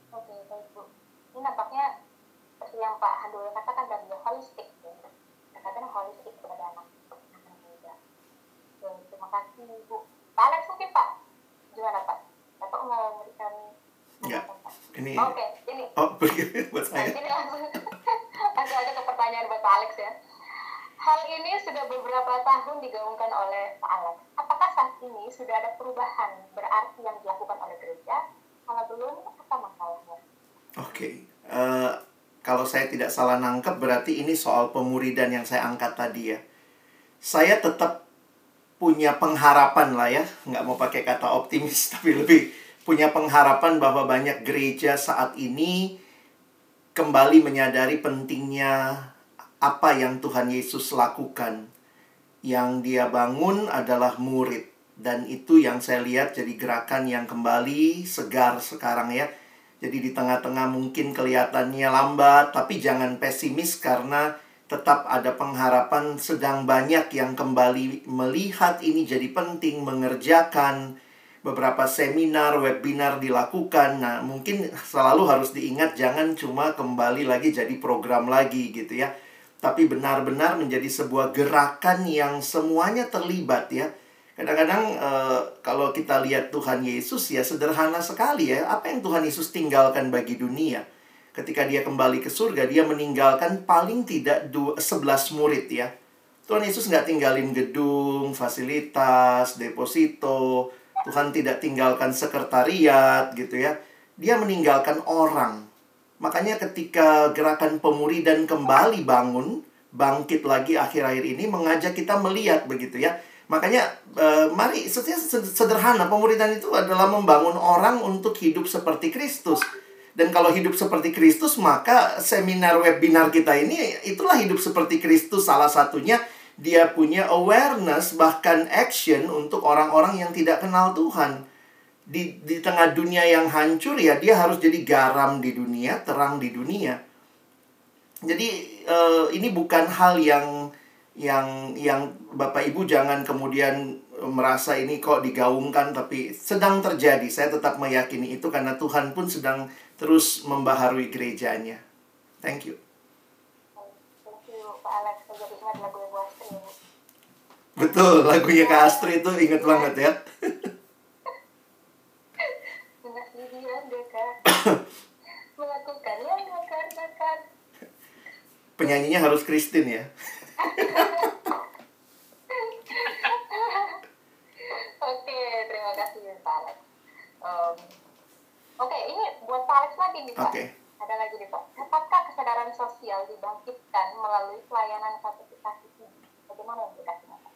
Oke, baik Bu. Ini nampaknya seperti yang Pak Handul katakan ya, holistik ya. Katakan holistik kepada anak anak muda. Oke, terima kasih Bu. Pak Alex mungkin Pak, gimana Pak? Bapak mau memberikan Ya, tanggapan, Ini Oke, ini. oh buat saya ini langsung aja ke pertanyaan buat Pak Alex ya. Hal ini sudah beberapa tahun digaungkan oleh Pak Alex. Apakah saat ini sudah ada perubahan berarti yang dilakukan oleh gereja? Kalau belum, apa masalahnya? Oke, eh, kalau saya tidak salah nangkep berarti ini soal pemuridan yang saya angkat tadi ya. Saya tetap punya pengharapan lah ya, nggak mau pakai kata optimis, tapi lebih punya pengharapan bahwa banyak gereja saat ini kembali menyadari pentingnya apa yang Tuhan Yesus lakukan. Yang dia bangun adalah murid. Dan itu yang saya lihat jadi gerakan yang kembali segar sekarang ya. Jadi di tengah-tengah mungkin kelihatannya lambat, tapi jangan pesimis karena tetap ada pengharapan sedang banyak yang kembali melihat ini jadi penting mengerjakan beberapa seminar, webinar dilakukan. Nah, mungkin selalu harus diingat jangan cuma kembali lagi jadi program lagi gitu ya. Tapi benar-benar menjadi sebuah gerakan yang semuanya terlibat ya. Kadang-kadang eh, kalau kita lihat Tuhan Yesus ya sederhana sekali ya. Apa yang Tuhan Yesus tinggalkan bagi dunia? Ketika dia kembali ke surga, dia meninggalkan paling tidak dua, 11 murid ya. Tuhan Yesus nggak tinggalin gedung, fasilitas, deposito. Tuhan tidak tinggalkan sekretariat gitu ya. Dia meninggalkan orang. Makanya ketika gerakan pemuridan kembali bangun, bangkit lagi akhir-akhir ini mengajak kita melihat begitu ya. Makanya eh, mari sederhana pemuridan itu adalah membangun orang untuk hidup seperti Kristus. Dan kalau hidup seperti Kristus, maka seminar webinar kita ini itulah hidup seperti Kristus salah satunya dia punya awareness bahkan action untuk orang-orang yang tidak kenal Tuhan. Di di tengah dunia yang hancur ya dia harus jadi garam di dunia, terang di dunia. Jadi eh, ini bukan hal yang yang yang Bapak Ibu jangan kemudian merasa ini kok digaungkan tapi sedang terjadi. Saya tetap meyakini itu karena Tuhan pun sedang terus membaharui gerejanya. Thank you. Thank you, Pak Alex. Saya jadi ingat lagu Betul, lagunya Kak Astri itu inget banget ya. Penyanyinya harus Kristin ya. Oke, terima kasih ya, Pak Oke, ini buat Pak Alex lagi nih Pak. Ada lagi nih Pak. Dapatkah kesadaran sosial dibangkitkan melalui pelayanan katetisasi Bagaimana implikasinya Pak?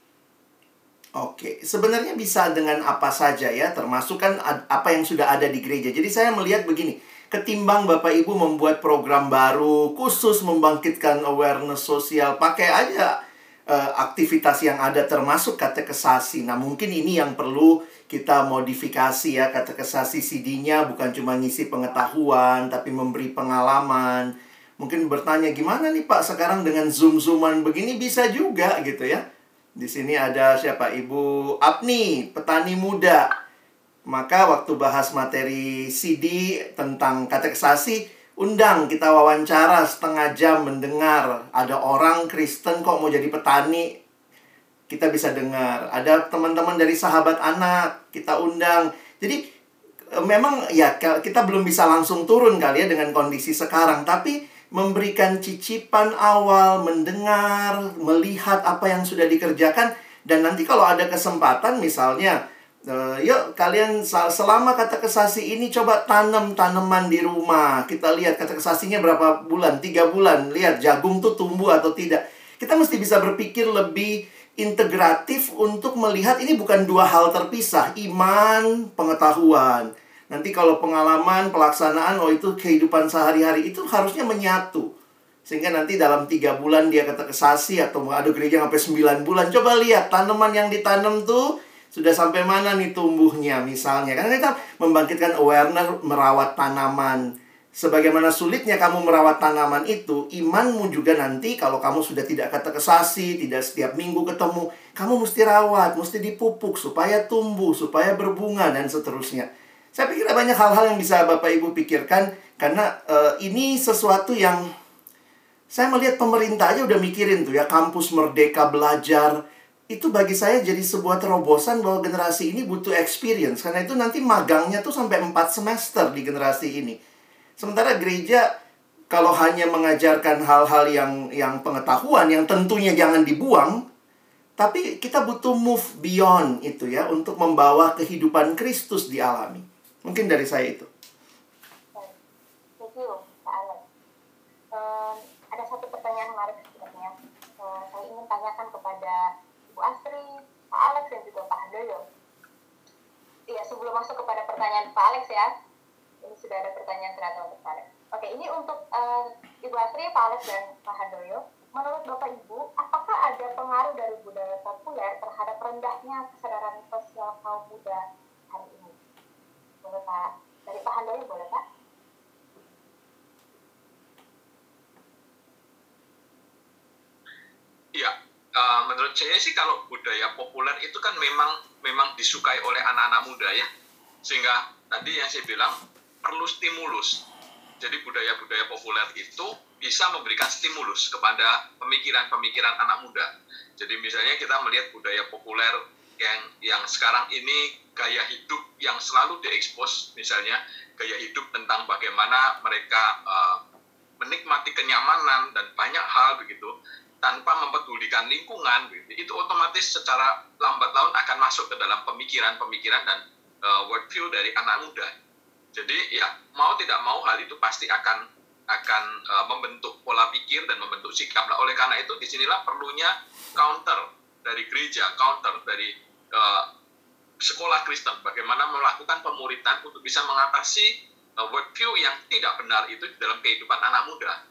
Oke, sebenarnya bisa dengan apa saja ya, termasuk kan apa yang sudah ada di gereja. Jadi saya melihat begini, ketimbang Bapak Ibu membuat program baru khusus membangkitkan awareness sosial, pakai aja eh, aktivitas yang ada termasuk katekesasi. Nah, mungkin ini yang perlu kita modifikasi ya, katekesasi CD-nya bukan cuma ngisi pengetahuan, tapi memberi pengalaman. Mungkin bertanya gimana nih Pak sekarang dengan zoom-zooman begini bisa juga gitu ya. Di sini ada siapa? Ibu Apni, petani muda. Maka waktu bahas materi CD tentang katekesasi, undang kita wawancara setengah jam mendengar. Ada orang Kristen kok mau jadi petani, kita bisa dengar. Ada teman-teman dari sahabat anak, kita undang. Jadi e, memang ya kita belum bisa langsung turun kali ya dengan kondisi sekarang, tapi memberikan cicipan awal, mendengar, melihat apa yang sudah dikerjakan dan nanti kalau ada kesempatan misalnya eh, yuk kalian selama kata kesasi ini coba tanam tanaman di rumah. Kita lihat kata kesasinya berapa bulan? Tiga bulan. Lihat jagung tuh tumbuh atau tidak. Kita mesti bisa berpikir lebih integratif untuk melihat ini bukan dua hal terpisah, iman, pengetahuan. Nanti kalau pengalaman, pelaksanaan, oh itu kehidupan sehari-hari itu harusnya menyatu. Sehingga nanti dalam tiga bulan dia kata kesasi atau ada gereja sampai sembilan bulan. Coba lihat tanaman yang ditanam tuh sudah sampai mana nih tumbuhnya misalnya. Karena kita membangkitkan awareness merawat tanaman. Sebagaimana sulitnya kamu merawat tanaman itu, imanmu juga nanti kalau kamu sudah tidak kata kesasi, tidak setiap minggu ketemu, kamu mesti rawat, mesti dipupuk supaya tumbuh, supaya berbunga dan seterusnya. Saya pikir ada banyak hal-hal yang bisa Bapak Ibu pikirkan karena eh, ini sesuatu yang saya melihat pemerintah aja udah mikirin tuh ya kampus merdeka belajar itu bagi saya jadi sebuah terobosan bahwa generasi ini butuh experience karena itu nanti magangnya tuh sampai 4 semester di generasi ini. Sementara gereja kalau hanya mengajarkan hal-hal yang yang pengetahuan yang tentunya jangan dibuang, tapi kita butuh move beyond itu ya untuk membawa kehidupan Kristus dialami. Mungkin dari saya itu. Thank you, Pak Alex. Em, ada satu pertanyaan menarik sebenarnya. Eh, saya ingin tanyakan kepada Ibu Astri, Pak Alex, dan juga Pak Handoyo. Iya, sebelum masuk kepada pertanyaan Pak Alex ya. Ini sudah ada pertanyaan ternyata untuk Pak Alex. Oke, ini untuk eh, Ibu Astri, Pak Alex, dan Pak Handoyo. Menurut Bapak Ibu, apakah ada pengaruh dari budaya populer terhadap rendahnya kesadaran sosial kaum muda? Boleh Pak? Dari Pak Handoyo boleh Pak? Iya, eh, menurut saya sih kalau budaya populer itu kan memang memang disukai oleh anak-anak muda ya. Sehingga tadi yang saya bilang perlu stimulus. Jadi budaya-budaya populer itu bisa memberikan stimulus kepada pemikiran-pemikiran anak muda. Jadi misalnya kita melihat budaya populer yang yang sekarang ini gaya hidup yang selalu diekspos misalnya gaya hidup tentang bagaimana mereka eh, menikmati kenyamanan dan banyak hal begitu tanpa mempedulikan lingkungan gitu, itu otomatis secara lambat laun akan masuk ke dalam pemikiran-pemikiran dan uh, worldview dari anak muda. Jadi ya mau tidak mau hal itu pasti akan akan uh, membentuk pola pikir dan membentuk sikap. Nah, oleh karena itu di sinilah perlunya counter dari gereja, counter dari uh, sekolah Kristen, bagaimana melakukan pemuritan untuk bisa mengatasi uh, worldview yang tidak benar itu di dalam kehidupan anak muda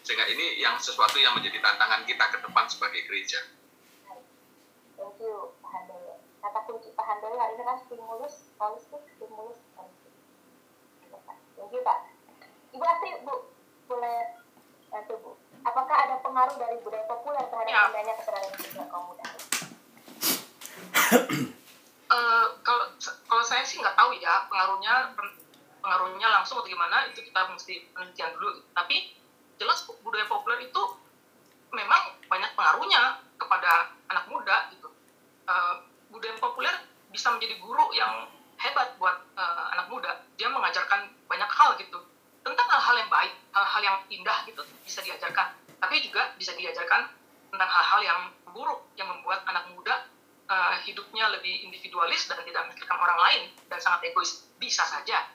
sehingga ini yang sesuatu yang menjadi tantangan kita ke depan sebagai gereja. Thank you, Pak Handoyo. Kata kunci Pak Handoyo hari ini kan stimulus, holistik, stimulus, holistik. Thank you, Pak. Ibu Astri, Bu, boleh bantu, Bu. Apakah ada pengaruh dari budaya populer terhadap Ya. kesadaran sosial kaum muda? Eh, kalau kalau saya sih nggak tahu ya pengaruhnya pengaruhnya langsung atau gimana itu kita mesti penelitian dulu. Tapi jelas budaya populer itu memang banyak pengaruhnya kepada anak muda gitu. Eh, budaya populer bisa menjadi guru yang hebat buat eh, anak muda. Dia mengajarkan banyak hal gitu. Tentang hal-hal yang baik hal-hal yang indah gitu bisa diajarkan. Tapi juga bisa diajarkan tentang hal-hal yang buruk yang membuat anak muda uh, hidupnya lebih individualis dan tidak memikirkan orang lain dan sangat egois. Bisa saja.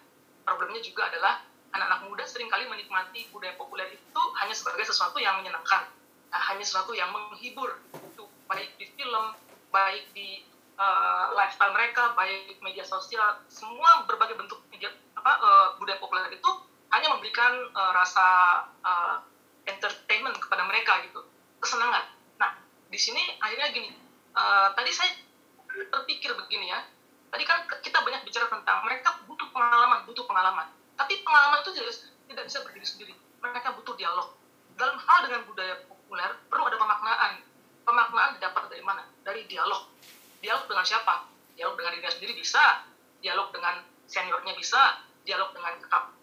Problemnya juga adalah anak-anak muda sering kali menikmati budaya populer itu hanya sebagai sesuatu yang menyenangkan, nah, hanya sesuatu yang menghibur, itu baik di film, baik di uh, lifestyle mereka, baik media sosial, semua berbagai bentuk media, apa, uh, budaya populer itu hanya memberikan uh, rasa uh, entertainment kepada mereka gitu, kesenangan. Nah, di sini akhirnya gini, uh, tadi saya terpikir begini ya, tadi kan kita banyak bicara tentang mereka butuh pengalaman, butuh pengalaman. Tapi pengalaman itu tidak, tidak bisa berdiri sendiri. Mereka butuh dialog. Dalam hal dengan budaya populer, perlu ada pemaknaan. Pemaknaan didapat dari mana? Dari dialog. Dialog dengan siapa? Dialog dengan dirinya sendiri bisa. Dialog dengan seniornya bisa. Dialog dengan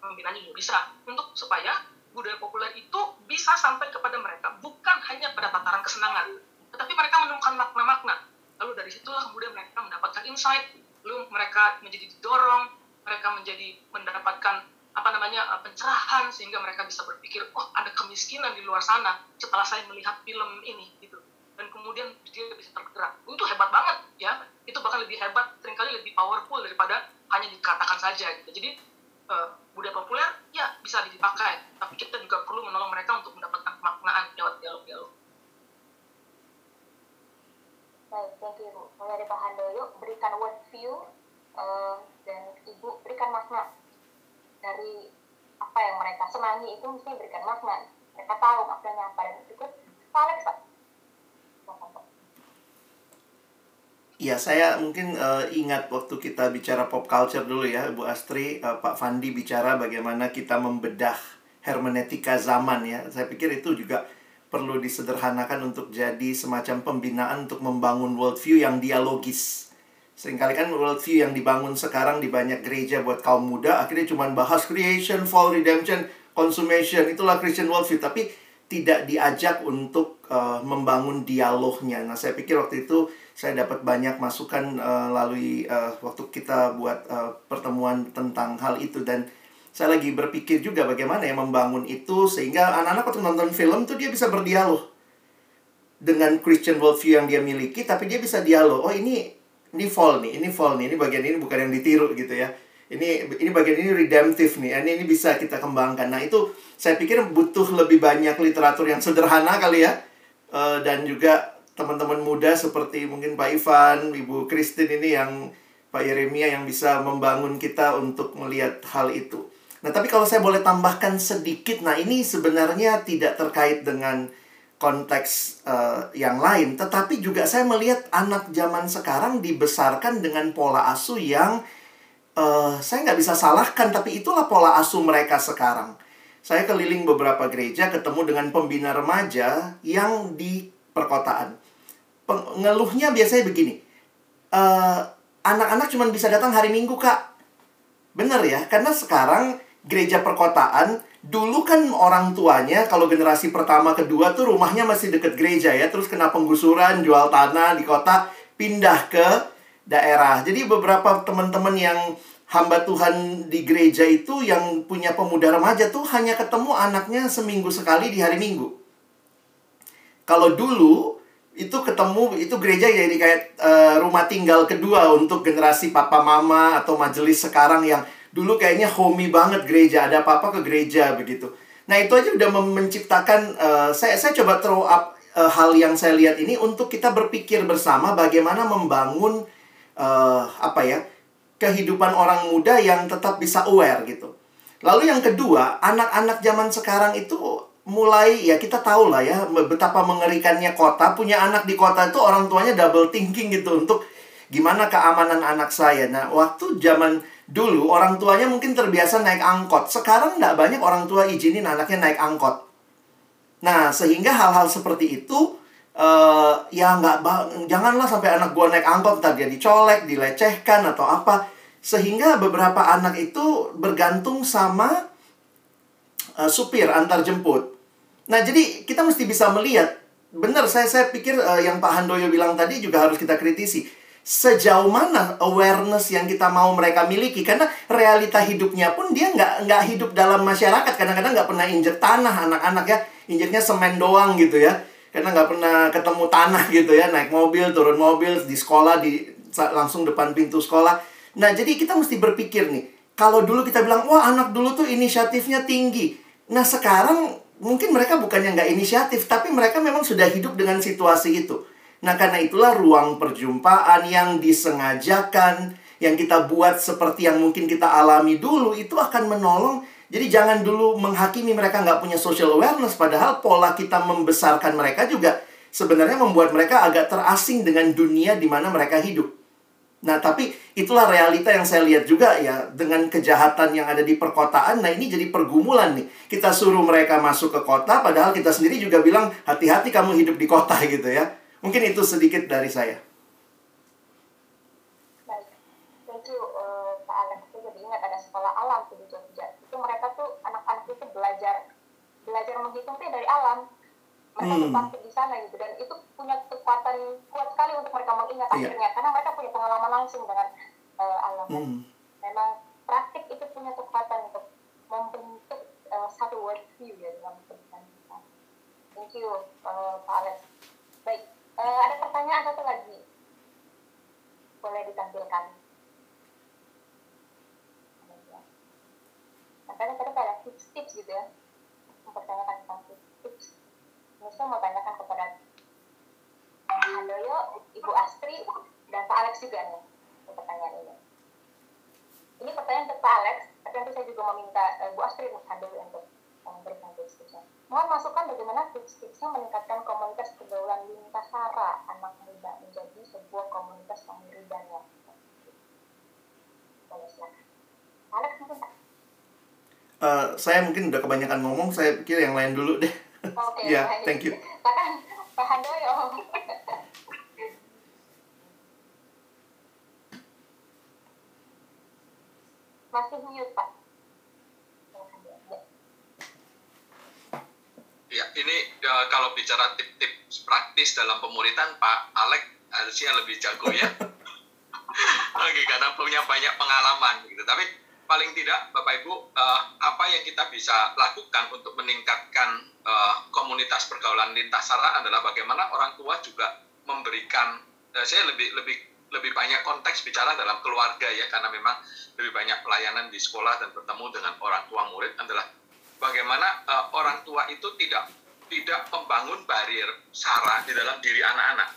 pemimpinannya juga bisa. Untuk supaya budaya populer itu bisa sampai kepada mereka. Bukan hanya pada tataran kesenangan. Tetapi mereka menemukan makna-makna. Lalu dari situlah kemudian mereka mendapatkan insight. Lalu mereka menjadi didorong, mereka menjadi mendapatkan apa namanya eh, pencerahan sehingga mereka bisa berpikir oh ada kemiskinan di luar sana setelah saya melihat film ini gitu. Dan kemudian dia bisa tergerak. Itu hebat banget ya. Itu bahkan lebih hebat sering kali lebih powerful daripada hanya dikatakan saja gitu. Jadi uh, budaya populer ya bisa dipakai. Tapi kita juga perlu menolong mereka untuk mendapatkan kemaknaan lewat dialog-dialog Baik, thank you Bu. Mulai dari Pak Handoyo, berikan word view uh, dan ibu berikan makna. Dari apa yang mereka senangi itu mesti berikan makna. Mereka tahu maknanya apa dan itu Pak Alex Pak. Ya, saya mungkin uh, ingat waktu kita bicara pop culture dulu ya, Bu Astri, uh, Pak Fandi bicara bagaimana kita membedah hermeneutika zaman ya. Saya pikir itu juga perlu disederhanakan untuk jadi semacam pembinaan untuk membangun worldview yang dialogis. Seringkali kan worldview yang dibangun sekarang di banyak gereja buat kaum muda akhirnya cuma bahas creation, fall, redemption, consummation. Itulah Christian worldview. Tapi tidak diajak untuk uh, membangun dialognya. Nah, saya pikir waktu itu saya dapat banyak masukan uh, lalui uh, waktu kita buat uh, pertemuan tentang hal itu dan saya lagi berpikir juga bagaimana ya membangun itu sehingga anak-anak waktu nonton film tuh dia bisa berdialog dengan Christian worldview yang dia miliki tapi dia bisa dialog. Oh, ini ini fall nih, ini fall nih, ini bagian ini bukan yang ditiru gitu ya. Ini ini bagian ini redemptive nih, ini ini bisa kita kembangkan. Nah itu saya pikir butuh lebih banyak literatur yang sederhana kali ya, uh, dan juga teman-teman muda seperti mungkin Pak Ivan, Ibu Christine ini yang Pak Yeremia yang bisa membangun kita untuk melihat hal itu. Nah tapi kalau saya boleh tambahkan sedikit, nah ini sebenarnya tidak terkait dengan konteks uh, yang lain, tetapi juga saya melihat anak zaman sekarang dibesarkan dengan pola asuh yang uh, saya nggak bisa salahkan, tapi itulah pola asuh mereka sekarang. Saya keliling beberapa gereja, ketemu dengan pembina remaja yang di perkotaan. Pengeluhnya biasanya begini, uh, anak-anak cuma bisa datang hari Minggu kak. Bener ya, karena sekarang gereja perkotaan dulu kan orang tuanya kalau generasi pertama kedua tuh rumahnya masih deket gereja ya terus kena penggusuran jual tanah di kota pindah ke daerah. Jadi beberapa teman-teman yang hamba Tuhan di gereja itu yang punya pemuda remaja tuh hanya ketemu anaknya seminggu sekali di hari Minggu. Kalau dulu itu ketemu itu gereja jadi kayak uh, rumah tinggal kedua untuk generasi papa mama atau majelis sekarang yang dulu kayaknya homey banget gereja ada apa-apa ke gereja begitu. Nah itu aja udah menciptakan uh, saya saya coba throw up uh, hal yang saya lihat ini untuk kita berpikir bersama bagaimana membangun uh, apa ya kehidupan orang muda yang tetap bisa aware gitu. Lalu yang kedua anak-anak zaman sekarang itu mulai ya kita tahu lah ya betapa mengerikannya kota punya anak di kota itu orang tuanya double thinking gitu untuk gimana keamanan anak saya. Nah waktu zaman Dulu orang tuanya mungkin terbiasa naik angkot. Sekarang nggak banyak orang tua izinin anaknya naik angkot. Nah, sehingga hal-hal seperti itu uh, ya nggak janganlah sampai anak gua naik angkot tadi dia dicolek, dilecehkan atau apa. Sehingga beberapa anak itu bergantung sama uh, supir antar jemput. Nah, jadi kita mesti bisa melihat benar saya saya pikir uh, yang Pak Handoyo bilang tadi juga harus kita kritisi sejauh mana awareness yang kita mau mereka miliki. Karena realita hidupnya pun dia nggak nggak hidup dalam masyarakat. Kadang-kadang nggak pernah injek tanah anak-anak ya. Injeknya semen doang gitu ya. Karena nggak pernah ketemu tanah gitu ya. Naik mobil turun mobil di sekolah di langsung depan pintu sekolah. Nah jadi kita mesti berpikir nih. Kalau dulu kita bilang, wah anak dulu tuh inisiatifnya tinggi. Nah sekarang mungkin mereka bukannya nggak inisiatif, tapi mereka memang sudah hidup dengan situasi itu. Nah karena itulah ruang perjumpaan yang disengajakan, yang kita buat seperti yang mungkin kita alami dulu, itu akan menolong. Jadi jangan dulu menghakimi mereka nggak punya social awareness, padahal pola kita membesarkan mereka juga sebenarnya membuat mereka agak terasing dengan dunia di mana mereka hidup. Nah, tapi itulah realita yang saya lihat juga ya dengan kejahatan yang ada di perkotaan. Nah, ini jadi pergumulan nih. Kita suruh mereka masuk ke kota padahal kita sendiri juga bilang hati-hati kamu hidup di kota gitu ya. Mungkin itu sedikit dari saya. Baik, thank you uh, Pak Alex. Saya jadi ingat ada sekolah alam di Jogja. Itu mereka tuh anak-anak itu belajar belajar menghitung tuh dari alam mereka hmm. di sana gitu dan itu punya kekuatan kuat sekali untuk mereka mengingat yeah. akhirnya karena mereka punya pengalaman langsung dengan uh, alam hmm. memang praktik itu punya kekuatan untuk membentuk uh, satu world view ya dalam kehidupan kita thank you uh, Pak Alex baik uh, ada pertanyaan satu lagi. Boleh ditampilkan. Makanya tadi ada tips-tips gitu ya. Mempertanyakan tentang tips saya mau tanyakan kepada Handoyo, Ibu Astri, dan Pak Alex juga nih pertanyaan ini. Ini pertanyaan untuk Pak Alex, tapi nanti saya juga meminta uh, Bu Astri dan Handoyo untuk tips-tipsnya. Mohon masukan bagaimana tips-tipsnya meningkatkan komunitas pergaulan lintas sara anak muda menjadi sebuah komunitas yang ya. Boleh silakan. Alex mungkin? Uh, saya mungkin udah kebanyakan ngomong, saya pikir yang lain dulu deh. Oke, ya, thank you. Bahkan. Masih mute, Pak. Ya, ini uh, kalau bicara tip-tip praktis dalam pemuritan, Pak Alek harusnya lebih jago ya. Oke, karena punya banyak pengalaman gitu. Tapi paling tidak Bapak Ibu uh, apa yang kita bisa lakukan untuk meningkatkan uh, komunitas pergaulan lintas sara adalah bagaimana orang tua juga memberikan uh, saya lebih lebih lebih banyak konteks bicara dalam keluarga ya karena memang lebih banyak pelayanan di sekolah dan bertemu dengan orang tua murid adalah bagaimana uh, orang tua itu tidak tidak membangun barrier sara di dalam diri anak-anak.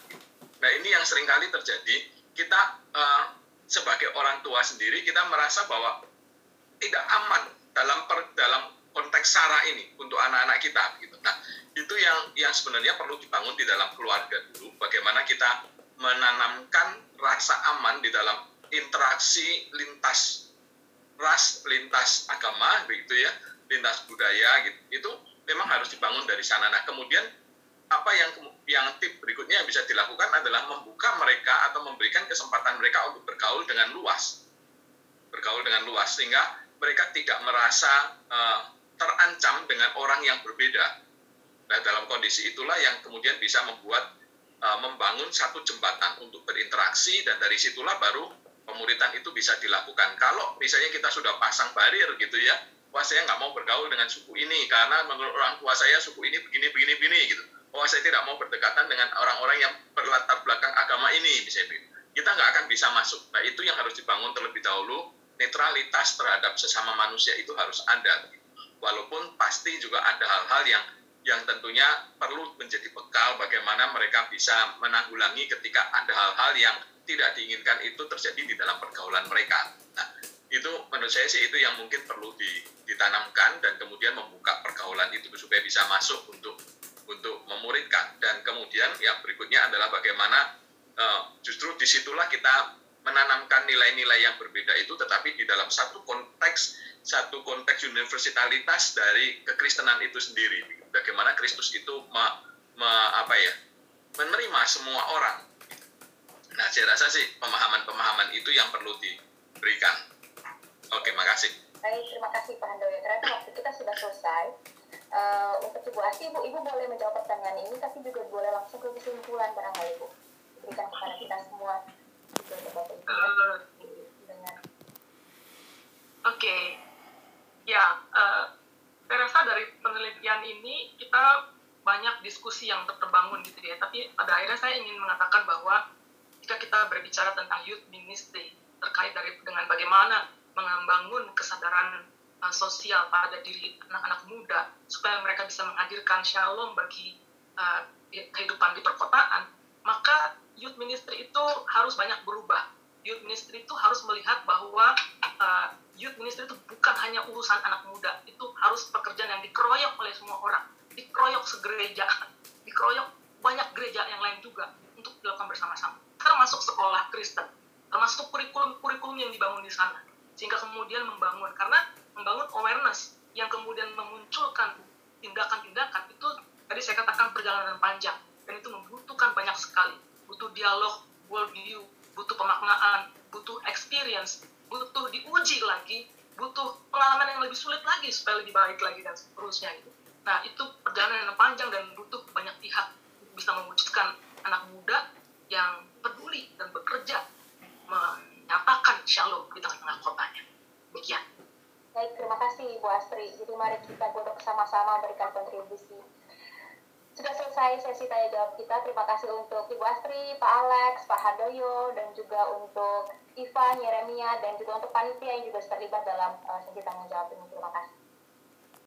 Nah ini yang sering kali terjadi kita uh, sebagai orang tua sendiri kita merasa bahwa tidak aman dalam per, dalam konteks sara ini untuk anak-anak kita gitu. Nah, itu yang yang sebenarnya perlu dibangun di dalam keluarga dulu bagaimana kita menanamkan rasa aman di dalam interaksi lintas ras, lintas agama begitu ya, lintas budaya gitu. Itu memang harus dibangun dari sana. Nah, kemudian apa yang yang tip berikutnya yang bisa dilakukan adalah membuka mereka atau memberikan kesempatan mereka untuk bergaul dengan luas bergaul dengan luas sehingga mereka tidak merasa uh, terancam dengan orang yang berbeda. Nah, dalam kondisi itulah yang kemudian bisa membuat uh, membangun satu jembatan untuk berinteraksi dan dari situlah baru pemuritan itu bisa dilakukan. Kalau misalnya kita sudah pasang barir gitu ya, wah saya nggak mau bergaul dengan suku ini karena menurut orang tua saya suku ini begini begini begini gitu. Wah saya tidak mau berdekatan dengan orang-orang yang berlatar belakang agama ini misalnya. Kita nggak akan bisa masuk. Nah itu yang harus dibangun terlebih dahulu netralitas terhadap sesama manusia itu harus ada. Walaupun pasti juga ada hal-hal yang yang tentunya perlu menjadi bekal bagaimana mereka bisa menanggulangi ketika ada hal-hal yang tidak diinginkan itu terjadi di dalam pergaulan mereka. Nah, itu menurut saya sih itu yang mungkin perlu ditanamkan dan kemudian membuka pergaulan itu supaya bisa masuk untuk untuk memuridkan. Dan kemudian yang berikutnya adalah bagaimana uh, justru di situlah kita menanamkan nilai-nilai yang berbeda itu tetapi di dalam satu konteks satu konteks universalitas dari kekristenan itu sendiri. Bagaimana Kristus itu me, me, apa ya menerima semua orang. Nah saya rasa sih pemahaman-pemahaman itu yang perlu diberikan oke makasih baik terima kasih Pak Handoyo ternyata waktu kita sudah selesai uh, untuk Ibu Asti Ibu Ibu boleh menjawab pertanyaan ini tapi juga boleh langsung ke kesimpulan barangkali Ibu berikan kepada kita semua Uh, Oke, okay. ya, uh, saya rasa dari penelitian ini kita banyak diskusi yang terbangun gitu ya. Tapi pada akhirnya saya ingin mengatakan bahwa jika kita berbicara tentang youth ministry terkait dari dengan bagaimana membangun kesadaran uh, sosial pada diri anak-anak muda supaya mereka bisa menghadirkan shalom bagi uh, kehidupan di perkotaan, maka youth ministry itu harus banyak berubah. Youth ministry itu harus melihat bahwa uh, youth ministry itu bukan hanya urusan anak muda, itu harus pekerjaan yang dikeroyok oleh semua orang, dikeroyok segereja, dikeroyok banyak gereja yang lain juga untuk dilakukan bersama-sama, termasuk sekolah Kristen, termasuk kurikulum-kurikulum yang dibangun di sana sehingga kemudian membangun. Karena membangun awareness yang kemudian memunculkan tindakan-tindakan itu tadi saya katakan perjalanan panjang. Dan itu membutuhkan banyak sekali. Butuh dialog world view butuh pemaknaan butuh experience butuh diuji lagi butuh pengalaman yang lebih sulit lagi supaya lebih baik lagi dan seterusnya gitu. Nah itu perjalanan yang panjang dan butuh banyak pihak. Bisa mewujudkan anak muda yang peduli dan bekerja menyatakan shalom di tengah-tengah kotanya. Demikian. Baik, terima kasih Ibu Astri. Jadi mari kita duduk sama-sama memberikan kontribusi. Sudah selesai sesi tanya jawab kita. Terima kasih untuk Ibu Astri, Pak Alex, Pak Hadoyo, dan juga untuk Ivan, Yeremia, dan juga untuk panitia yang juga terlibat dalam uh, sesi tanya jawab ini. Terima kasih.